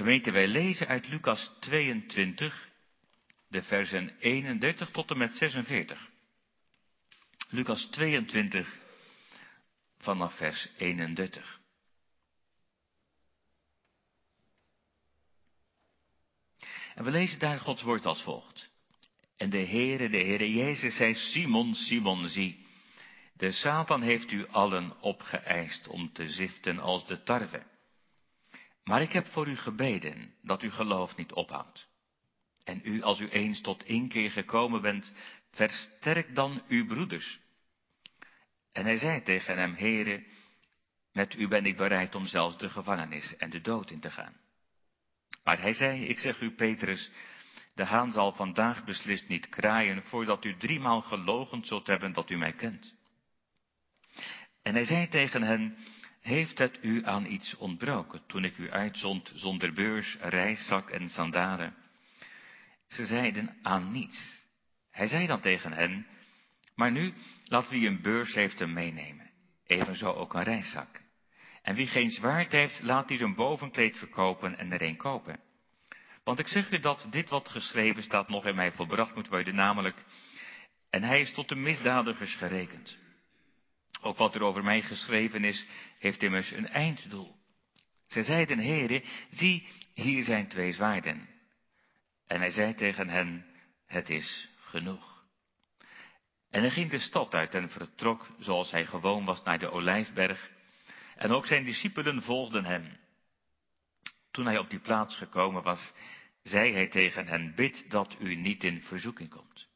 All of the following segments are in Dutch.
Gemeente, wij lezen uit Lucas 22, de versen 31 tot en met 46. Lucas 22, vanaf vers 31. En we lezen daar Gods woord als volgt. En de Heere, de Heere Jezus zei, Simon, Simon, zie, de Satan heeft u allen opgeëist om te ziften als de tarwe. Maar ik heb voor u gebeden dat uw geloof niet ophoudt. En u, als u eens tot inkeer gekomen bent, versterk dan uw broeders. En hij zei tegen hem, Heere, met u ben ik bereid om zelfs de gevangenis en de dood in te gaan. Maar hij zei, ik zeg u, Petrus, de haan zal vandaag beslist niet kraaien, voordat u driemaal gelogen zult hebben dat u mij kent. En hij zei tegen hen, heeft het u aan iets ontbroken, toen ik u uitzond zonder beurs, reiszak en sandalen? Ze zeiden aan niets. Hij zei dan tegen hen, maar nu, laat wie een beurs heeft hem meenemen, evenzo ook een reiszak. En wie geen zwaard heeft, laat die zijn bovenkleed verkopen en er een kopen. Want ik zeg u dat dit wat geschreven staat nog in mij volbracht moet worden, namelijk, en hij is tot de misdadigers gerekend. Ook wat er over mij geschreven is, heeft immers een einddoel. Zij zeiden, heren, zie, hier zijn twee zwaarden. En hij zei tegen hen, het is genoeg. En hij ging de stad uit en vertrok, zoals hij gewoon was, naar de Olijfberg. En ook zijn discipelen volgden hem. Toen hij op die plaats gekomen was, zei hij tegen hen, bid dat u niet in verzoeking komt.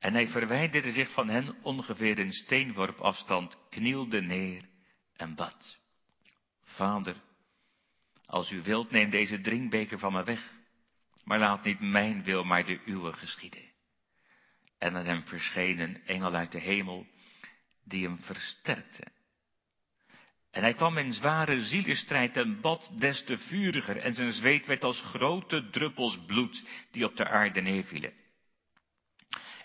En hij verwijderde zich van hen ongeveer een steenworp afstand, knielde neer en bad. Vader, als u wilt, neem deze drinkbeker van me weg, maar laat niet mijn wil, maar de uwe geschieden. En aan hem verscheen een engel uit de hemel, die hem versterkte. En hij kwam in zware zielenstrijd en bad des te vuriger, en zijn zweet werd als grote druppels bloed die op de aarde neervielen.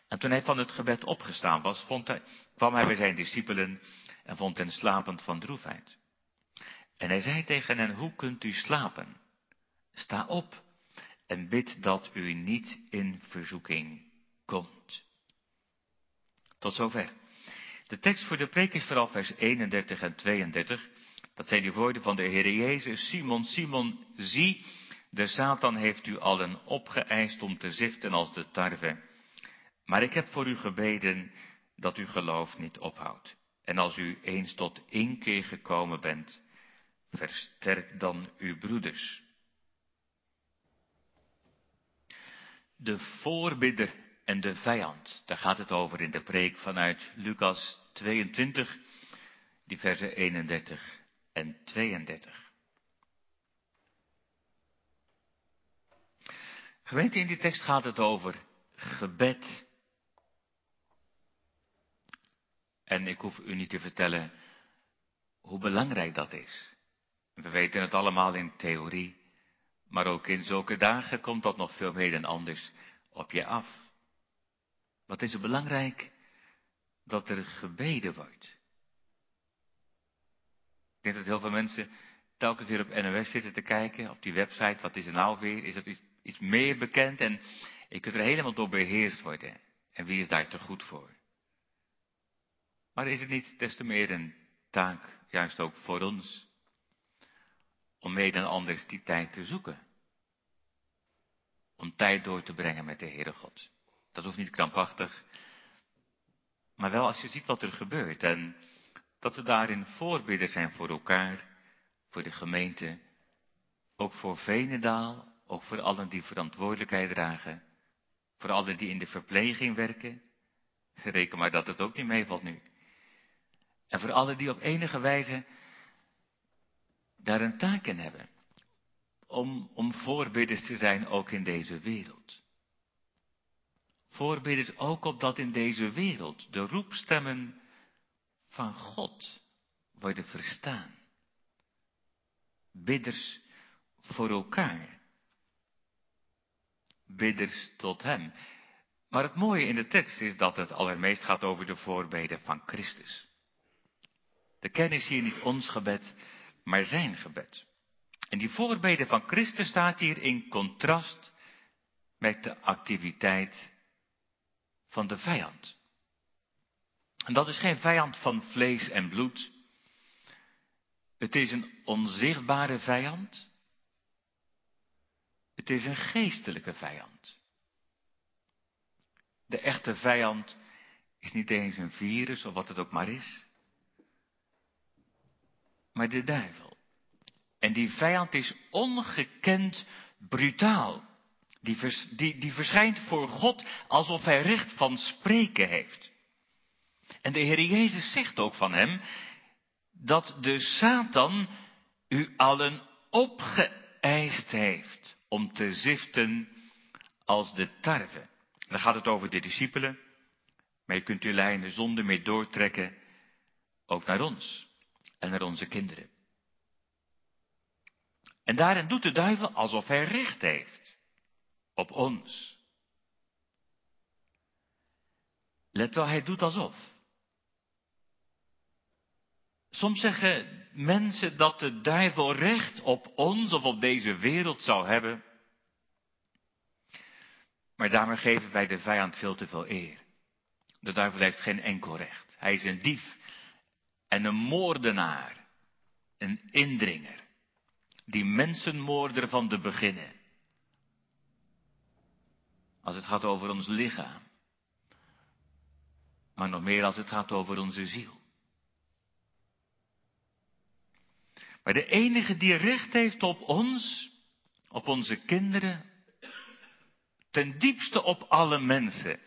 En toen hij van het gebed opgestaan was, vond hij, kwam hij bij zijn discipelen en vond hen slapend van droefheid. En hij zei tegen hen, hoe kunt u slapen? Sta op en bid dat u niet in verzoeking komt. Tot zover. De tekst voor de preek is vooral vers 31 en 32. Dat zijn die woorden van de Heer Jezus. Simon, Simon, zie, de Satan heeft u allen opgeëist om te ziften als de tarwe. Maar ik heb voor u gebeden dat uw geloof niet ophoudt. En als u eens tot inkeer gekomen bent, versterk dan uw broeders. De voorbidder en de vijand, daar gaat het over in de preek vanuit Lucas 22, die versen 31 en 32. Gemeente, in die tekst gaat het over gebed En ik hoef u niet te vertellen hoe belangrijk dat is. We weten het allemaal in theorie, maar ook in zulke dagen komt dat nog veel meer dan anders op je af. Wat is er belangrijk? Dat er gebeden wordt. Ik denk dat heel veel mensen telkens weer op NOS zitten te kijken, op die website, wat is er nou weer? Is er iets, iets meer bekend? En je kunt er helemaal door beheerst worden. En wie is daar te goed voor? Maar is het niet des te meer een taak, juist ook voor ons, om meer dan anders die tijd te zoeken? Om tijd door te brengen met de Heere God. Dat hoeft niet krampachtig, maar wel als je ziet wat er gebeurt en dat we daarin voorbidden zijn voor elkaar, voor de gemeente, ook voor Venendaal, ook voor allen die verantwoordelijkheid dragen, voor allen die in de verpleging werken. Reken maar dat het ook niet meevalt nu. En voor allen die op enige wijze daar een taak in hebben. Om, om voorbidders te zijn ook in deze wereld. Voorbidders ook opdat in deze wereld de roepstemmen van God worden verstaan. Bidders voor elkaar. Bidders tot Hem. Maar het mooie in de tekst is dat het allermeest gaat over de voorbeden van Christus. De kern is hier niet ons gebed, maar zijn gebed. En die voorbeden van Christus staat hier in contrast met de activiteit van de vijand. En dat is geen vijand van vlees en bloed. Het is een onzichtbare vijand. Het is een geestelijke vijand. De echte vijand is niet eens een virus of wat het ook maar is, maar de duivel. En die vijand is ongekend brutaal. Die, die, die verschijnt voor God alsof hij recht van spreken heeft. En de Heer Jezus zegt ook van hem dat de Satan u allen opgeëist heeft om te ziften als de tarwe. Dan gaat het over de discipelen, maar je kunt uw lijnen zonder meer doortrekken, ook naar ons en naar onze kinderen. En daarin doet de duivel alsof hij recht heeft op ons. Let wel, hij doet alsof. Soms zeggen mensen dat de duivel recht op ons of op deze wereld zou hebben. Maar daarmee geven wij de vijand veel te veel eer. De duivel heeft geen enkel recht. Hij is een dief en een moordenaar, een indringer, die mensenmoorder van de beginnen. Als het gaat over ons lichaam, maar nog meer als het gaat over onze ziel. Maar de enige die recht heeft op ons, op onze kinderen, ten diepste op alle mensen,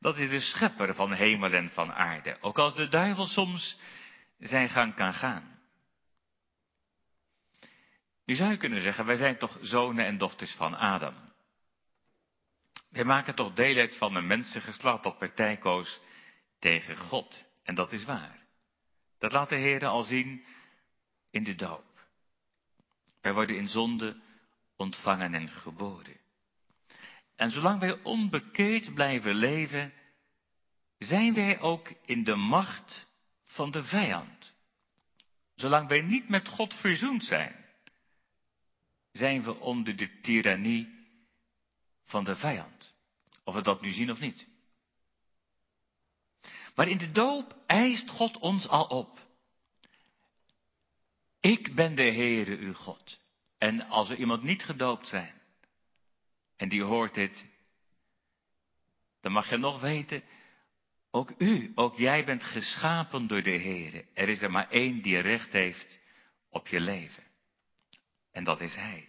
dat is de schepper van hemel en van aarde. Ook als de duivel soms zijn gang kan gaan. Nu zou je kunnen zeggen, wij zijn toch zonen en dochters van Adam. Wij maken toch deel uit van een mensengeslacht dat partijkoos tegen God. En dat is waar. Dat laat de Heer al zien in de doop. Wij worden in zonde ontvangen en geboren. En zolang wij onbekeerd blijven leven, zijn wij ook in de macht van de vijand. Zolang wij niet met God verzoend zijn, zijn we onder de tirannie van de vijand. Of we dat nu zien of niet. Maar in de doop eist God ons al op. Ik ben de Heere uw God. En als er iemand niet gedoopt zijn, en die hoort dit, dan mag je nog weten, ook u, ook jij bent geschapen door de Heere. Er is er maar één die recht heeft op je leven. En dat is Hij.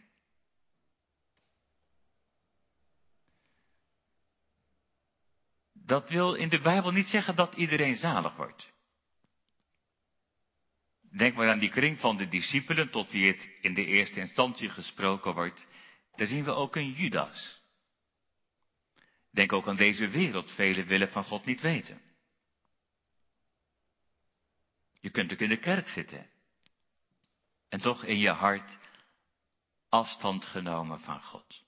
Dat wil in de Bijbel niet zeggen dat iedereen zalig wordt. Denk maar aan die kring van de discipelen tot wie het in de eerste instantie gesproken wordt. Daar zien we ook een Judas. Denk ook aan deze wereld. Velen willen van God niet weten. Je kunt ook in de kerk zitten. En toch in je hart afstand genomen van God.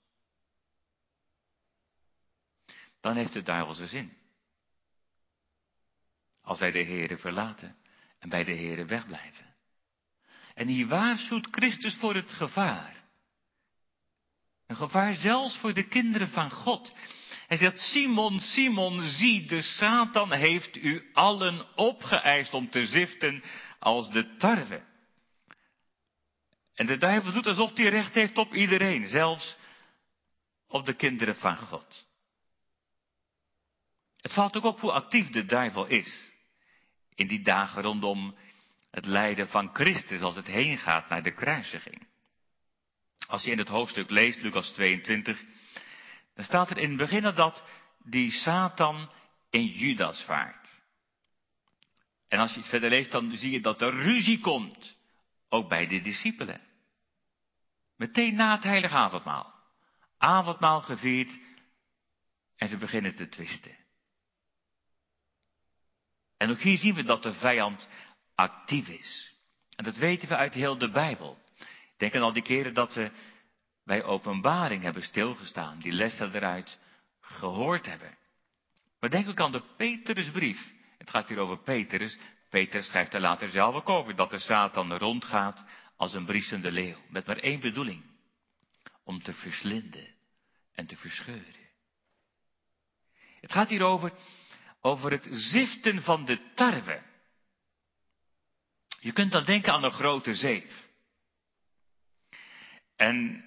Dan heeft de duivel zijn zin. Als wij de Heeren verlaten en bij de Heere wegblijven. En hier waarschuwt Christus voor het gevaar. Een gevaar zelfs voor de kinderen van God. Hij zegt, Simon, Simon, zie, de Satan heeft u allen opgeëist om te ziften als de tarwe. En de duivel doet alsof hij recht heeft op iedereen, zelfs op de kinderen van God. Het valt ook op hoe actief de duivel is in die dagen rondom het lijden van Christus als het heen gaat naar de kruisiging. Als je in het hoofdstuk leest, Lucas 22, dan staat er in het begin dat die Satan in Judas vaart. En als je iets verder leest, dan zie je dat er ruzie komt, ook bij de discipelen. Meteen na het heilige avondmaal. Avondmaal gevierd en ze beginnen te twisten. En ook hier zien we dat de vijand actief is. En dat weten we uit heel de Bijbel. Denk aan al die keren dat we bij openbaring hebben stilgestaan, die lessen eruit gehoord hebben. Maar denk ook aan de Petrusbrief. Het gaat hier over Petrus. Petrus schrijft er later zelf ook over dat de Satan rondgaat als een briesende leeuw, met maar één bedoeling, om te verslinden en te verscheuren. Het gaat hier over, over het ziften van de tarwe. Je kunt dan denken aan een grote zeef. En,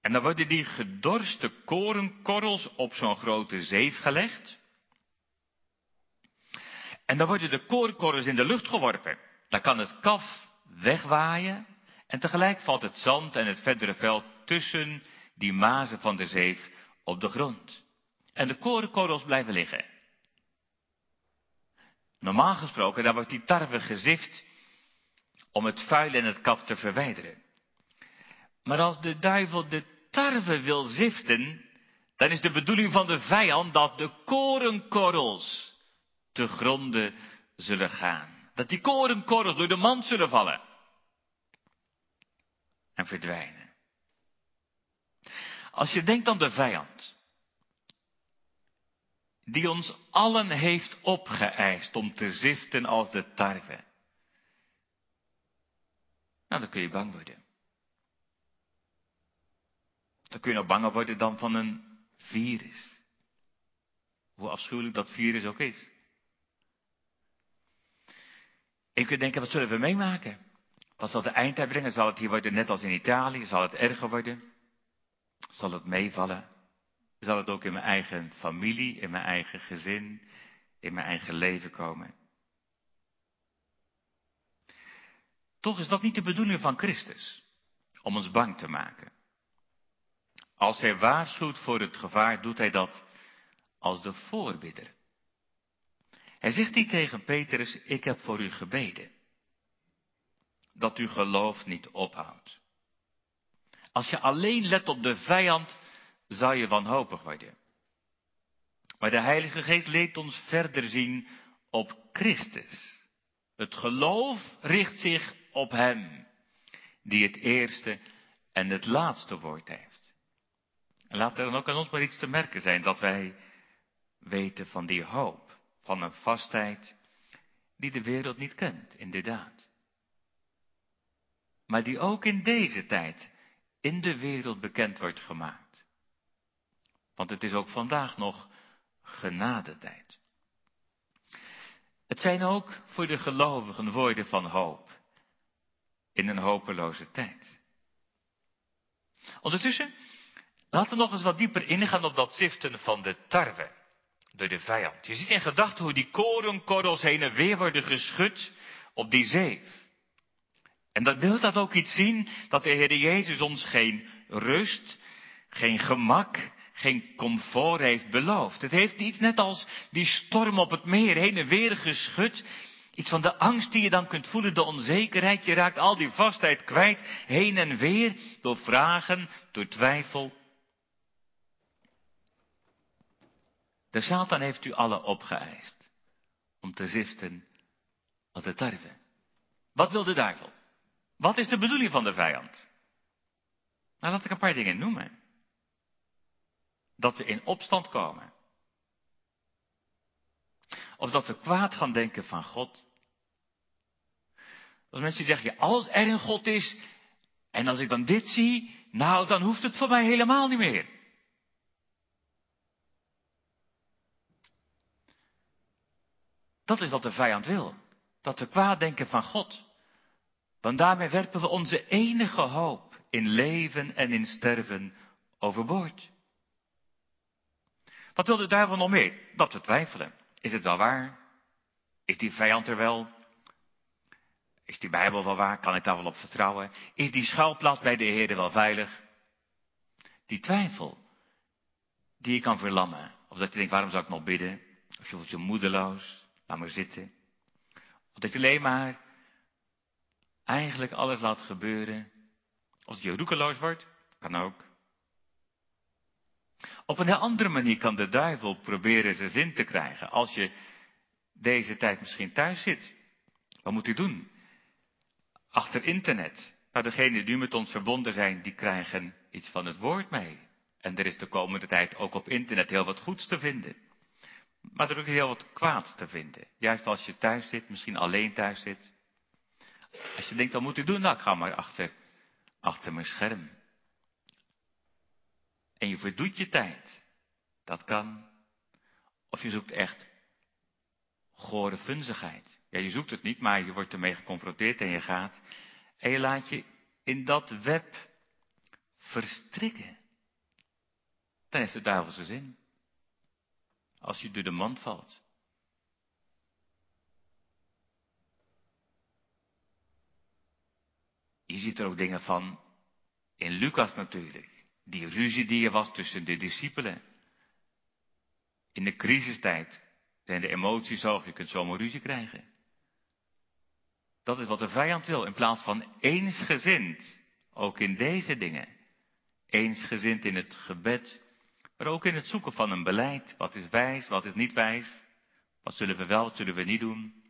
en dan worden die gedorste korenkorrels op zo'n grote zeef gelegd. En dan worden de korenkorrels in de lucht geworpen. Dan kan het kaf wegwaaien en tegelijk valt het zand en het verdere veld tussen die mazen van de zeef op de grond. En de korenkorrels blijven liggen. Normaal gesproken, dan wordt die tarwe gezift om het vuil en het kaf te verwijderen. Maar als de duivel de tarwe wil ziften, dan is de bedoeling van de vijand dat de korenkorrels te gronden zullen gaan. Dat die korenkorrels door de mand zullen vallen en verdwijnen. Als je denkt aan de vijand, die ons allen heeft opgeëist om te ziften als de tarwe. Nou, dan kun je bang worden. Dan kun je nog banger worden dan van een virus. Hoe afschuwelijk dat virus ook is. En je kunt denken, wat zullen we meemaken? Wat zal de eindtijd brengen? Zal het hier worden net als in Italië? Zal het erger worden? Zal het meevallen? Zal het ook in mijn eigen familie, in mijn eigen gezin, in mijn eigen leven komen? Toch is dat niet de bedoeling van Christus, om ons bang te maken. Als hij waarschuwt voor het gevaar, doet hij dat als de voorbidder. Hij zegt niet tegen Petrus, ik heb voor u gebeden. Dat uw geloof niet ophoudt. Als je alleen let op de vijand, zal je wanhopig worden. Maar de Heilige Geest leert ons verder zien op Christus. Het geloof richt zich op Hem, die het eerste en het laatste woord heeft. En laat er dan ook aan ons maar iets te merken zijn dat wij weten van die hoop, van een vastheid die de wereld niet kent, inderdaad. Maar die ook in deze tijd in de wereld bekend wordt gemaakt. Want het is ook vandaag nog genadetijd. Het zijn ook voor de gelovigen woorden van hoop in een hopeloze tijd. Ondertussen, laten we nog eens wat dieper ingaan op dat ziften van de tarwe door de vijand. Je ziet in gedachten hoe die korenkorrels heen en weer worden geschud op die zeef. En dat wil dat ook iets zien dat de Heer Jezus ons geen rust, geen gemak, geen comfort heeft beloofd. Het heeft iets net als die storm op het meer heen en weer geschud. Iets van de angst die je dan kunt voelen, de onzekerheid. Je raakt al die vastheid kwijt, heen en weer, door vragen, door twijfel. De Satan heeft u alle opgeëist om te ziften als de tarwe. Wat wil de duivel? Wat is de bedoeling van de vijand? Nou, laat ik een paar dingen noemen. Dat we in opstand komen. Of dat we kwaad gaan denken van God. Als mensen zeggen, als er een God is, en als ik dan dit zie, nou, dan hoeft het voor mij helemaal niet meer. Dat is wat de vijand wil. Dat we kwaad denken van God. Want daarmee werpen we onze enige hoop in leven en in sterven overboord. Wat wil de duivel nog meer? Dat we twijfelen. Is het wel waar? Is die vijand er wel? Is die Bijbel wel waar? Kan ik daar wel op vertrouwen? Is die schuilplaats bij de Heer wel veilig? Die twijfel, die je kan verlammen. Of dat je denkt, waarom zou ik nog bidden? Of je voelt je moedeloos, laat maar zitten. Of dat je alleen maar eigenlijk alles laat gebeuren. Als je roekeloos wordt, kan ook. Op een heel andere manier kan de duivel proberen zijn zin te krijgen. Als je deze tijd misschien thuis zit, wat moet u doen? Achter internet. Nou, degenen die met ons verbonden zijn, die krijgen iets van het woord mee. En er is de komende tijd ook op internet heel wat goeds te vinden. Maar er is ook heel wat kwaad te vinden. Juist als je thuis zit, misschien alleen thuis zit. Als je denkt, wat moet ik doen? Nou, ik ga maar achter, achter mijn scherm. En je verdoet je tijd. Dat kan. Of je zoekt echt gore funzigheid. Ja, je zoekt het niet, maar je wordt ermee geconfronteerd en je gaat. En je laat je in dat web verstrikken. Dan heeft de duivelse zin. Als je door de mand valt. Je ziet er ook dingen van in Lucas natuurlijk. Die ruzie die er was tussen de discipelen. In de crisistijd zijn de emoties hoog, je kunt zomaar ruzie krijgen. Dat is wat de vijand wil, in plaats van eensgezind, ook in deze dingen. Eensgezind in het gebed, maar ook in het zoeken van een beleid. Wat is wijs, wat is niet wijs? Wat zullen we wel, wat zullen we niet doen?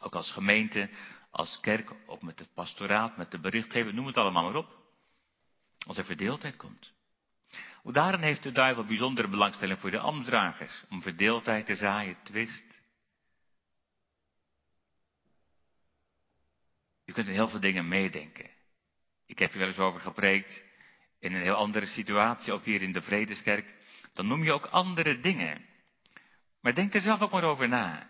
Ook als gemeente, als kerk, ook met het pastoraat, met de berichtgever, noem het allemaal maar op. Als er verdeeldheid komt. Ook daarin heeft de duivel bijzondere belangstelling voor de ambtsdragers, om verdeeldheid te zaaien, twist. Je kunt in heel veel dingen meedenken. Ik heb hier wel eens over gepreekt, in een heel andere situatie, ook hier in de Vredeskerk. Dan noem je ook andere dingen. Maar denk er zelf ook maar over na.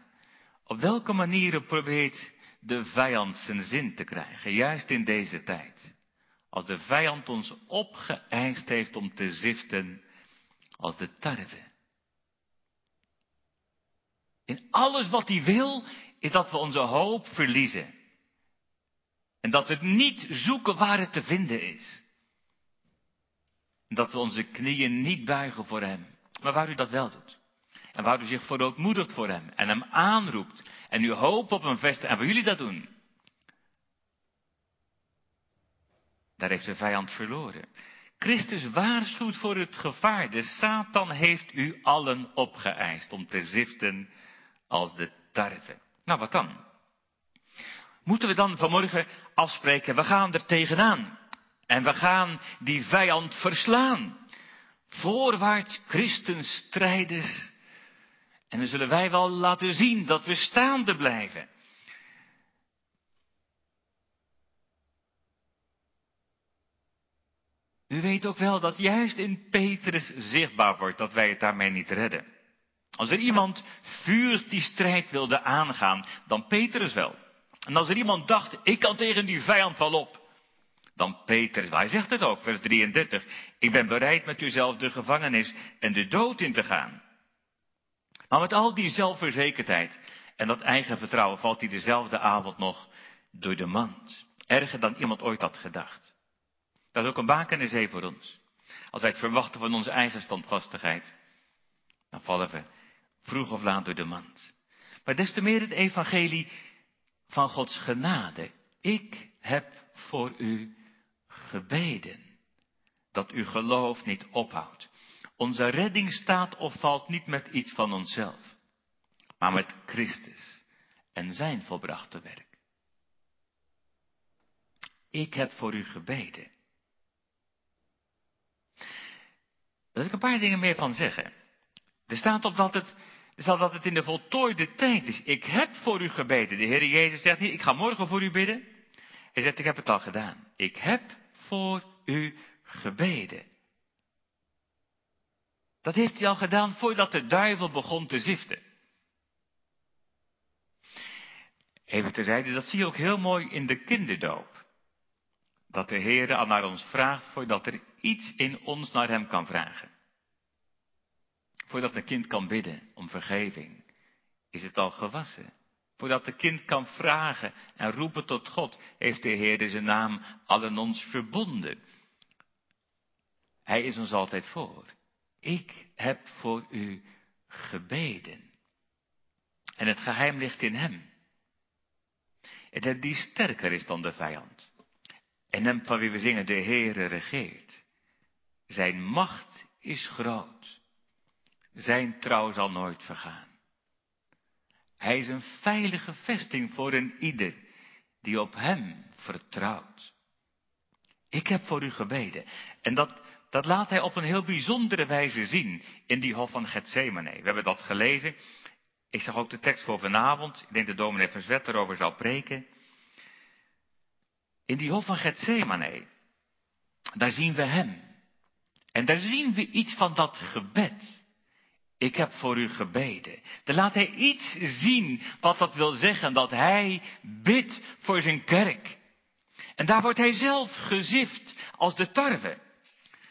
Op welke manieren probeert de vijand zijn zin te krijgen, juist in deze tijd? Als de vijand ons opgeëist heeft om te ziften als de tarwe. In alles wat hij wil, is dat we onze hoop verliezen. En dat we het niet zoeken waar het te vinden is. Dat we onze knieën niet buigen voor hem. Maar waar u dat wel doet. En waar u zich verootmoedigt voor hem. En hem aanroept. En u hoop op hem vestigt. En waar jullie dat doen. Daar heeft de vijand verloren. Christus waarschuwt voor het gevaar. De Satan heeft u allen opgeëist om te ziften als de tarwe. Nou, wat dan? Moeten we dan vanmorgen afspreken, we gaan er tegenaan. En we gaan die vijand verslaan. Voorwaarts christenstrijders. En dan zullen wij wel laten zien dat we staande blijven. U weet ook wel dat juist in Petrus zichtbaar wordt dat wij het daarmee niet redden. Als er iemand vurig die strijd wilde aangaan, dan Petrus wel. En als er iemand dacht, ik kan tegen die vijand wel op, dan Petrus, hij zegt het ook, vers 33, ik ben bereid met uzelf de gevangenis en de dood in te gaan. Maar met al die zelfverzekerdheid en dat eigen vertrouwen valt hij dezelfde avond nog door de mand. Erger dan iemand ooit had gedacht. Dat is ook een baken zee voor ons. Als wij het verwachten van onze eigen standvastigheid, dan vallen we vroeg of laat door de mand. Maar des te meer het evangelie van Gods genade. Ik heb voor u gebeden. Dat uw geloof niet ophoudt. Onze redding staat of valt niet met iets van onszelf, maar met Christus en zijn volbrachte werk. Ik heb voor u gebeden. Daar wil ik een paar dingen meer van zeggen. Er staat op dat het, staat dat het in de voltooide tijd is. Ik heb voor u gebeden. De Heer Jezus zegt niet, ik ga morgen voor u bidden. Hij zegt, ik heb het al gedaan. Ik heb voor u gebeden. Dat heeft hij al gedaan voordat de duivel begon te ziften. Even terzijde, dat zie je ook heel mooi in de kinderdoop. Dat de Heer al naar ons vraagt voordat er iets in ons naar Hem kan vragen. Voordat een kind kan bidden om vergeving, is het al gewassen. Voordat de kind kan vragen en roepen tot God, heeft de Heer zijn naam allen ons verbonden. Hij is ons altijd voor. Ik heb voor u gebeden. En het geheim ligt in hem. En die sterker is dan de vijand. En hem van wie we zingen, de Heere regeert. Zijn macht is groot. Zijn trouw zal nooit vergaan. Hij is een veilige vesting voor een ieder die op hem vertrouwt. Ik heb voor u gebeden. En dat, dat laat hij op een heel bijzondere wijze zien in die hof van Gethsemane. We hebben dat gelezen. Ik zag ook de tekst voor vanavond. Ik denk dat dominee Verzwet erover zal preken. In die hof van Gethsemane, daar zien we hem. En daar zien we iets van dat gebed. Ik heb voor u gebeden. Dan laat hij iets zien wat dat wil zeggen, dat hij bidt voor zijn kerk. En daar wordt hij zelf gezift als de tarwe.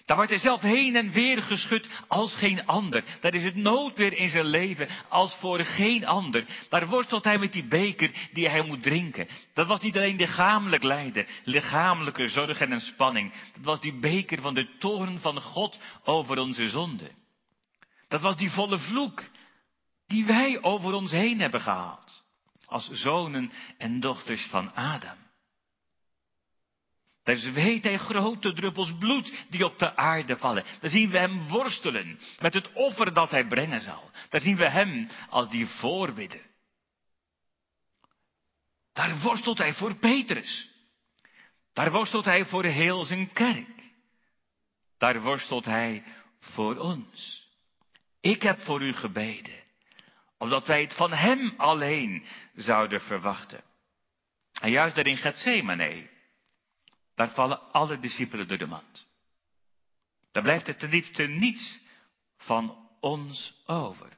Daar wordt hij zelf heen en weer geschud als geen ander. Daar is het noodweer in zijn leven als voor geen ander. Daar worstelt hij met die beker die hij moet drinken. Dat was niet alleen lichamelijk lijden, lichamelijke zorgen en spanning. Dat was die beker van de toren van God over onze zonde. Dat was die volle vloek die wij over ons heen hebben gehaald. Als zonen en dochters van Adam. Daar zweet hij grote druppels bloed die op de aarde vallen. Daar zien we hem worstelen met het offer dat hij brengen zal. Daar zien we hem als die voorbidder. Daar worstelt hij voor Petrus. Daar worstelt hij voor heel zijn kerk. Daar worstelt hij voor ons. Ik heb voor u gebeden, omdat wij het van hem alleen zouden verwachten. En juist daar in Gethsemane, daar vallen alle discipelen door de mand. Daar blijft er ten diepste niets van ons over.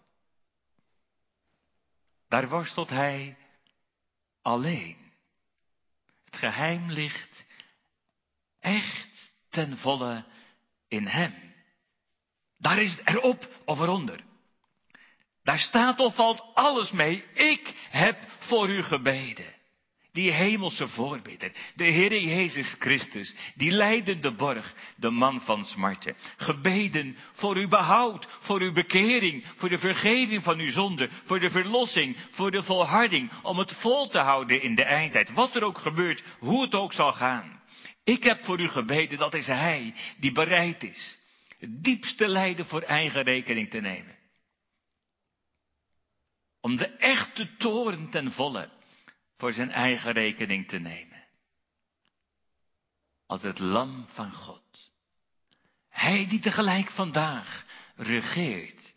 Daar worstelt hij alleen. Het geheim ligt echt ten volle in hem. Daar is het erop of eronder. Daar staat of valt alles mee. Ik heb voor u gebeden. Die hemelse voorbidder, de Heere Jezus Christus, die leidende borg, de man van smarten. Gebeden voor uw behoud, voor uw bekering, voor de vergeving van uw zonde, voor de verlossing, voor de volharding, om het vol te houden in de eindtijd. Wat er ook gebeurt, hoe het ook zal gaan. Ik heb voor u gebeden, dat is Hij die bereid is het diepste lijden voor eigen rekening te nemen. Om de echte toren ten volle voor zijn eigen rekening te nemen. Als het lam van God. Hij die tegelijk vandaag regeert.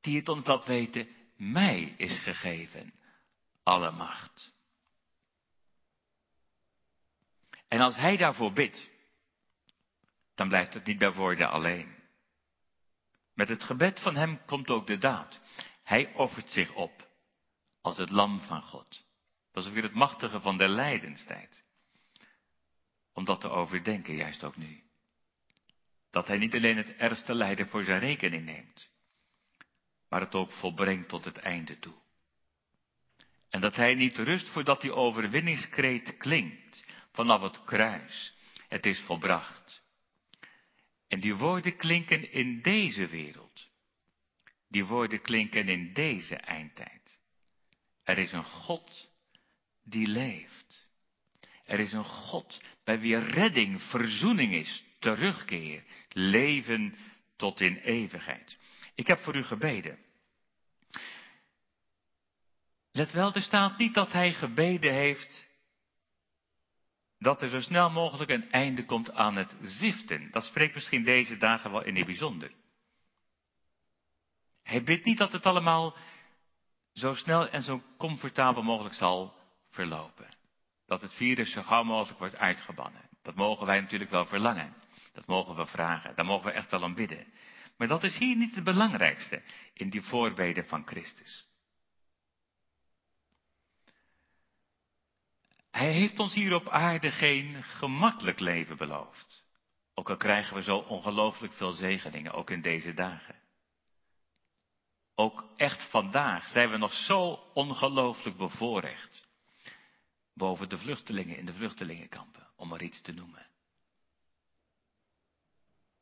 Die het ons dat weten, mij is gegeven. Alle macht. En als hij daarvoor bidt, dan blijft het niet bij woorden alleen. Met het gebed van hem komt ook de daad. Hij offert zich op als het lam van God. Dat is weer het machtige van de lijdenstijd. Om dat te overdenken, juist ook nu. Dat hij niet alleen het ergste lijden voor zijn rekening neemt, maar het ook volbrengt tot het einde toe. En dat hij niet rust voordat die overwinningskreet klinkt vanaf het kruis. Het is volbracht. En die woorden klinken in deze wereld. Die woorden klinken in deze eindtijd. Er is een God die leeft. Er is een God bij wie redding, verzoening is, terugkeer, leven tot in eeuwigheid. Ik heb voor u gebeden. Let wel, er staat niet dat hij gebeden heeft dat er zo snel mogelijk een einde komt aan het ziften. Dat spreekt misschien deze dagen wel in het bijzonder. Hij bidt niet dat het allemaal zo snel en zo comfortabel mogelijk zal verlopen. Dat het virus zo gauw mogelijk wordt uitgebannen. Dat mogen wij natuurlijk wel verlangen. Dat mogen we vragen. Daar mogen we echt wel om bidden. Maar dat is hier niet het belangrijkste in die voorbeden van Christus. Hij heeft ons hier op aarde geen gemakkelijk leven beloofd. Ook al krijgen we zo ongelooflijk veel zegeningen, ook in deze dagen. Ook echt vandaag zijn we nog zo ongelooflijk bevoorrecht. Boven de vluchtelingen in de vluchtelingenkampen, om maar iets te noemen.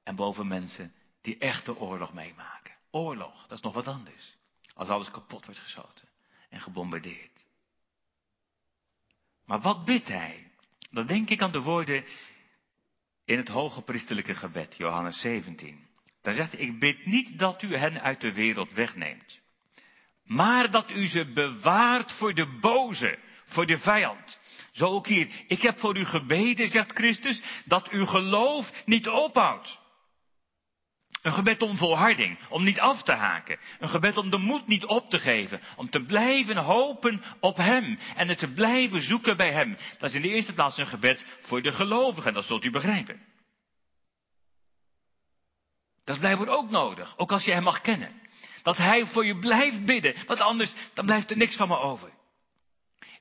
En boven mensen die echte oorlog meemaken. Oorlog, dat is nog wat anders. Als alles kapot wordt geschoten en gebombardeerd. Maar wat bidt hij? Dan denk ik aan de woorden in het hoge priestelijke gebed, Johannes 17. Daar zegt hij, ik bid niet dat u hen uit de wereld wegneemt, maar dat u ze bewaart voor de boze, voor de vijand. Zo ook hier, ik heb voor u gebeden, zegt Christus, dat uw geloof niet ophoudt. Een gebed om volharding, om niet af te haken. Een gebed om de moed niet op te geven. Om te blijven hopen op Hem. En het te blijven zoeken bij Hem. Dat is in de eerste plaats een gebed voor de gelovigen, dat zult u begrijpen. Dat is blijkbaar ook nodig, ook als je Hem mag kennen. Dat Hij voor je blijft bidden, want anders dan blijft er niks van me over.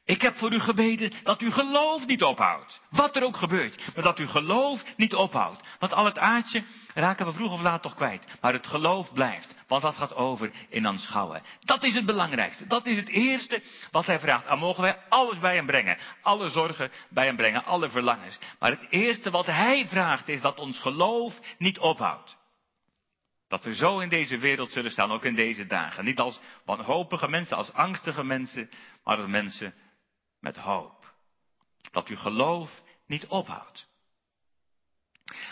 Ik heb voor u gebeden dat uw geloof niet ophoudt. Wat er ook gebeurt. Maar dat uw geloof niet ophoudt. Want al het aardje raken we vroeg of laat toch kwijt. Maar het geloof blijft. Want dat gaat over in aanschouwen. Dat is het belangrijkste. Dat is het eerste wat hij vraagt. En mogen wij alles bij hem brengen. Alle zorgen bij hem brengen. Alle verlangens. Maar het eerste wat hij vraagt is dat ons geloof niet ophoudt. Dat we zo in deze wereld zullen staan, ook in deze dagen. Niet als wanhopige mensen, als angstige mensen, maar als mensen met hoop. Dat uw geloof niet ophoudt.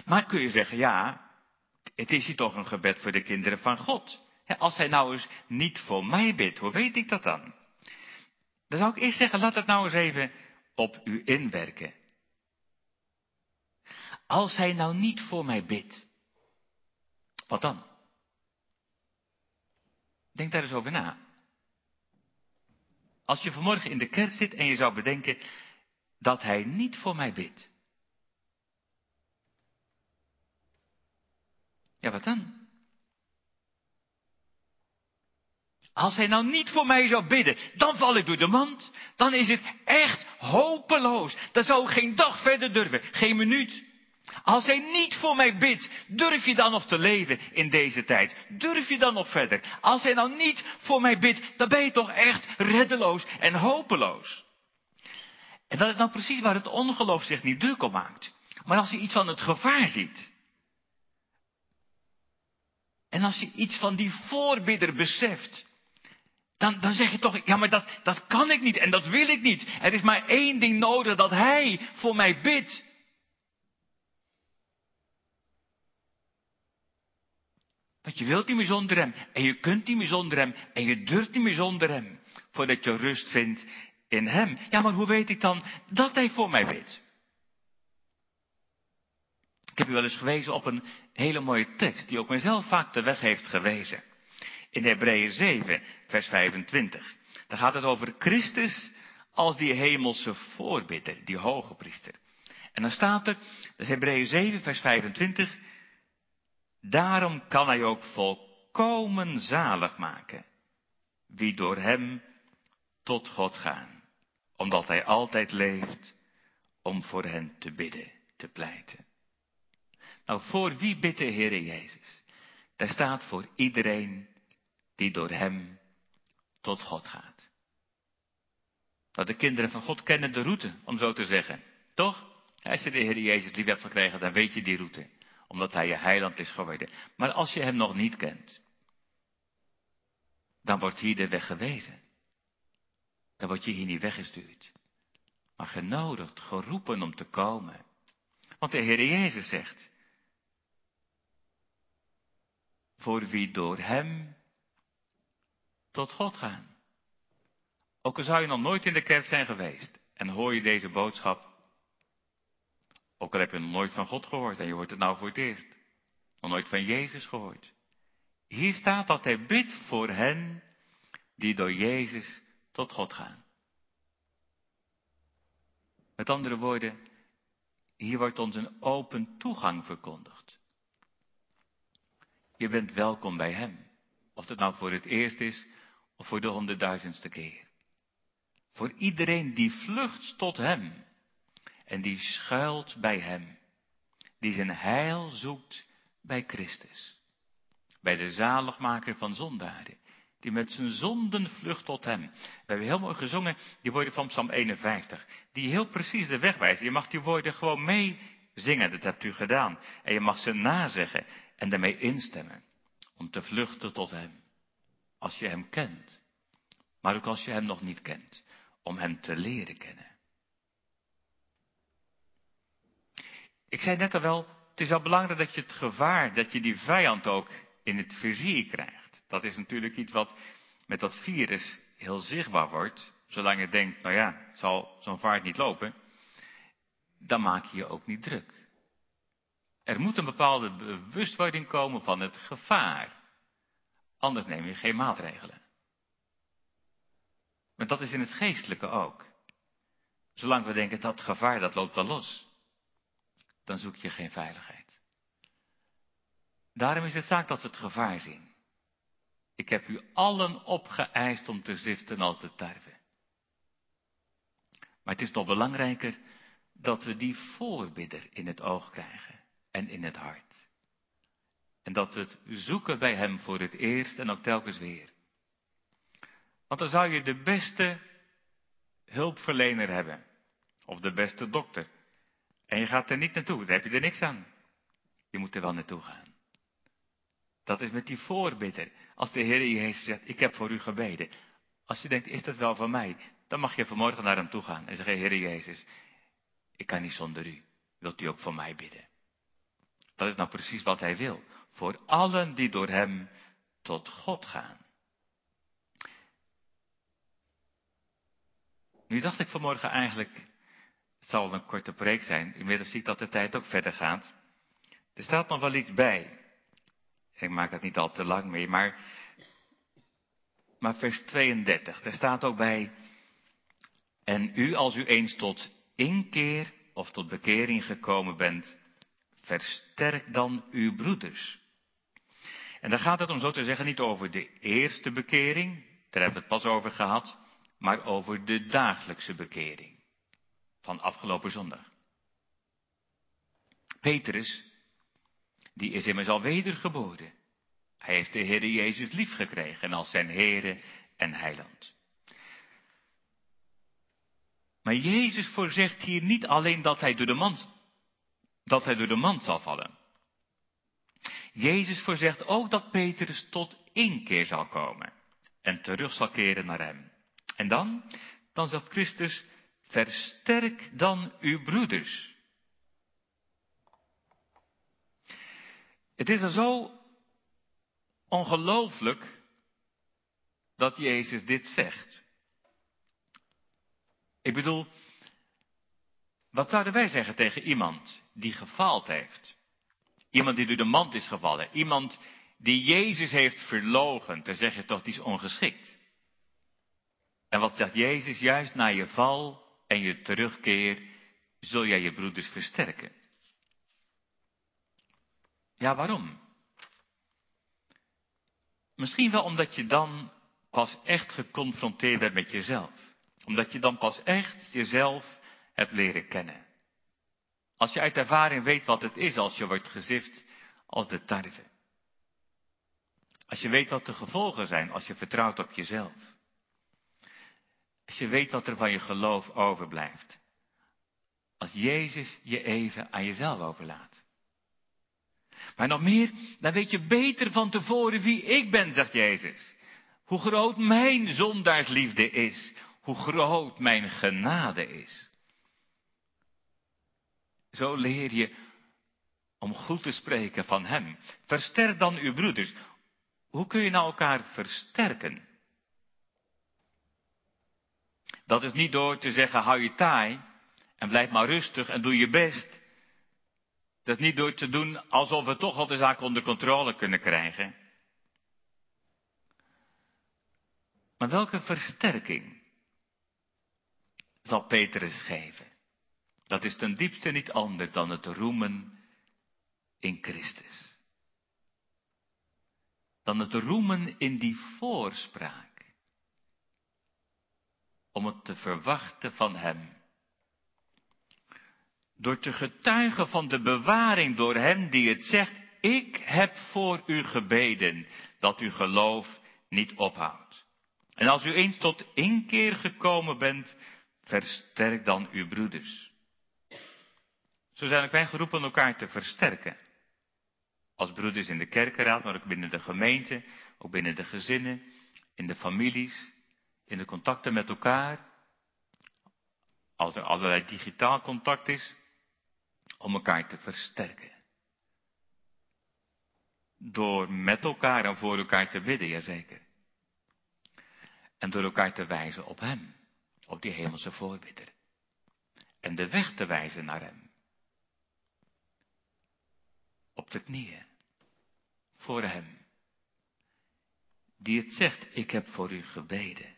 Maar kun je zeggen, ja, het is hier toch een gebed voor de kinderen van God. Als hij nou eens niet voor mij bidt, hoe weet ik dat dan? Dan zou ik eerst zeggen, laat het nou eens even op u inwerken. Als hij nou niet voor mij bidt, wat dan? Denk daar eens over na. Als je vanmorgen in de kerk zit en je zou bedenken dat hij niet voor mij bidt. Ja, wat dan? Als hij nou niet voor mij zou bidden, dan val ik door de mand. Dan is het echt hopeloos. Dan zou ik geen dag verder durven, geen minuut. Als hij niet voor mij bidt, durf je dan nog te leven in deze tijd? Durf je dan nog verder? Als hij nou niet voor mij bidt, dan ben je toch echt reddeloos en hopeloos. En dat is nou precies waar het ongeloof zich niet druk om maakt. Maar als je iets van het gevaar ziet. En als je iets van die voorbidder beseft. Dan, dan zeg je toch, ja maar dat, dat kan ik niet en dat wil ik niet. Er is maar één ding nodig, dat hij voor mij bidt. Want je wilt niet meer zonder hem. En je kunt niet meer zonder hem. En je durft niet meer zonder hem. Voordat je rust vindt in hem. Ja, maar hoe weet ik dan dat hij voor mij weet? Ik heb u wel eens gewezen op een hele mooie tekst. Die ook mijzelf vaak de weg heeft gewezen. In Hebreeën 7, vers 25. Daar gaat het over Christus als die hemelse voorbidder. Die hoge priester. En dan staat er, Hebreeën 7, vers 25. Daarom kan hij ook volkomen zalig maken, wie door hem tot God gaan, omdat hij altijd leeft om voor hen te bidden, te pleiten. Nou, voor wie bidt de Heer Jezus? Daar staat voor iedereen die door hem tot God gaat. Nou, de kinderen van God kennen de route, om zo te zeggen. Toch? Als je de Heer Jezus lief hebt gekregen, dan weet je die route omdat hij je heiland is geworden. Maar als je hem nog niet kent, dan wordt hier de weg gewezen. Dan word je hier niet weggestuurd, maar genodigd, geroepen om te komen. Want de Heer Jezus zegt, voor wie door hem tot God gaan. Ook al zou je nog nooit in de kerk zijn geweest en hoor je deze boodschap, ook al heb je nog nooit van God gehoord en je hoort het nou voor het eerst. Nog nooit van Jezus gehoord. Hier staat dat hij bidt voor hen die door Jezus tot God gaan. Met andere woorden, hier wordt ons een open toegang verkondigd. Je bent welkom bij Hem. Of het nou voor het eerst is of voor de honderdduizendste keer. Voor iedereen die vlucht tot Hem en die schuilt bij Hem, die zijn heil zoekt bij Christus, bij de zaligmaker van zondaren, die met zijn zonden vlucht tot Hem. We hebben heel mooi gezongen die woorden van Psalm 51, die heel precies de weg wijzen. Je mag die woorden gewoon mee zingen, dat hebt u gedaan. En je mag ze nazeggen en daarmee instemmen, om te vluchten tot Hem. Als je Hem kent, maar ook als je Hem nog niet kent, om Hem te leren kennen. Ik zei net al wel, het is wel belangrijk dat je het gevaar, dat je die vijand ook in het vizier krijgt. Dat is natuurlijk iets wat met dat virus heel zichtbaar wordt. Zolang je denkt, nou ja, zal zo'n vaart niet lopen. Dan maak je je ook niet druk. Er moet een bepaalde bewustwording komen van het gevaar. Anders neem je geen maatregelen. Maar dat is in het geestelijke ook. Zolang we denken dat gevaar dat loopt wel los, dan zoek je geen veiligheid. Daarom is het zaak dat we het gevaar zien. Ik heb u allen opgeëist om te ziften als te tarwe. Maar het is nog belangrijker dat we die voorbidder in het oog krijgen en in het hart. En dat we het zoeken bij hem voor het eerst en ook telkens weer. Want dan zou je de beste hulpverlener hebben. Of de beste dokter. En je gaat er niet naartoe, daar heb je er niks aan. Je moet er wel naartoe gaan. Dat is met die voorbidder. Als de Heer Jezus zegt, ik heb voor u gebeden. Als je denkt, is dat wel van mij? Dan mag je vanmorgen naar hem toe gaan en zeggen, Heer Jezus, ik kan niet zonder u. Wilt u ook voor mij bidden? Dat is nou precies wat hij wil. Voor allen die door hem tot God gaan. Nu dacht ik vanmorgen eigenlijk, het zal een korte preek zijn. Inmiddels zie ik dat de tijd ook verder gaat. Er staat nog wel iets bij. Ik maak het niet al te lang mee, maar, maar vers 32. Er staat ook bij, en u als u eens tot inkeer of tot bekering gekomen bent, versterk dan uw broeders. En dan gaat het om zo te zeggen niet over de eerste bekering, daar hebben we het pas over gehad, maar over de dagelijkse bekering van afgelopen zondag. Petrus, die is immers al wedergeboren. Hij heeft de Heer Jezus lief gekregen als zijn Heere en Heiland. Maar Jezus voorzegt hier niet alleen dat hij door de mand, dat hij door de zal vallen. Jezus voorzegt ook dat Petrus tot inkeer zal komen en terug zal keren naar hem. En dan? Dan zegt Christus, versterk dan uw broeders. Het is er zo ongelooflijk dat Jezus dit zegt. Ik bedoel, wat zouden wij zeggen tegen iemand die gefaald heeft? Iemand die door de mand is gevallen. Iemand die Jezus heeft verlogen. Dan zeg je toch, die is ongeschikt. En wat zegt Jezus? Juist na je val en je terugkeer zul jij je broeders versterken. Ja, waarom? Misschien wel omdat je dan pas echt geconfronteerd bent met jezelf. Omdat je dan pas echt jezelf hebt leren kennen. Als je uit ervaring weet wat het is als je wordt gezift als de tarwe. Als je weet wat de gevolgen zijn als je vertrouwt op jezelf. Als je weet wat er van je geloof overblijft. Als Jezus je even aan jezelf overlaat. Maar nog meer, dan weet je beter van tevoren wie ik ben, zegt Jezus. Hoe groot mijn zondaarsliefde is. Hoe groot mijn genade is. Zo leer je om goed te spreken van Hem. Versterk dan uw broeders. Hoe kun je nou elkaar versterken? Dat is niet door te zeggen, hou je taai en blijf maar rustig en doe je best. Dat is niet door te doen alsof we toch al de zaak onder controle kunnen krijgen. Maar welke versterking zal Petrus geven? Dat is ten diepste niet anders dan het roemen in Christus. Dan het roemen in die voorspraak. Om het te verwachten van Hem. Door te getuigen van de bewaring door Hem die het zegt, ik heb voor u gebeden dat uw geloof niet ophoudt. En als u eens tot inkeer gekomen bent, versterk dan uw broeders. Zo zijn ook wij geroepen elkaar te versterken. Als broeders in de kerkenraad, maar ook binnen de gemeente, ook binnen de gezinnen, in de families, in de contacten met elkaar. Als er allerlei digitaal contact is, om elkaar te versterken. Door met elkaar en voor elkaar te bidden, jazeker. En door elkaar te wijzen op Hem, op die hemelse voorbidder. En de weg te wijzen naar Hem. op de knieën voor Hem, die het zegt, ik heb voor u gebeden.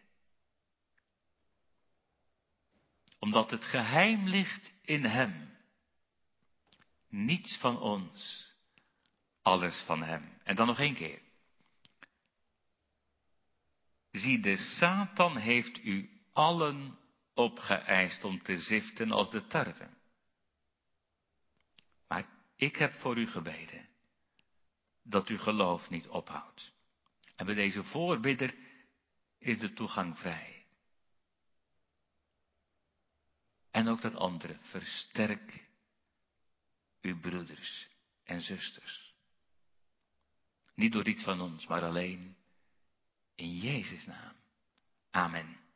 Omdat het geheim ligt in Hem. Niets van ons, alles van Hem. En dan nog één keer. Zie, de Satan heeft u allen opgeëist om te ziften als de tarwe. Maar ik heb voor u gebeden dat u geloof niet ophoudt. En bij deze voorbidder is de toegang vrij. En ook dat andere, versterk uw broeders en zusters. Niet door iets van ons, maar alleen in Jezus' naam. Amen.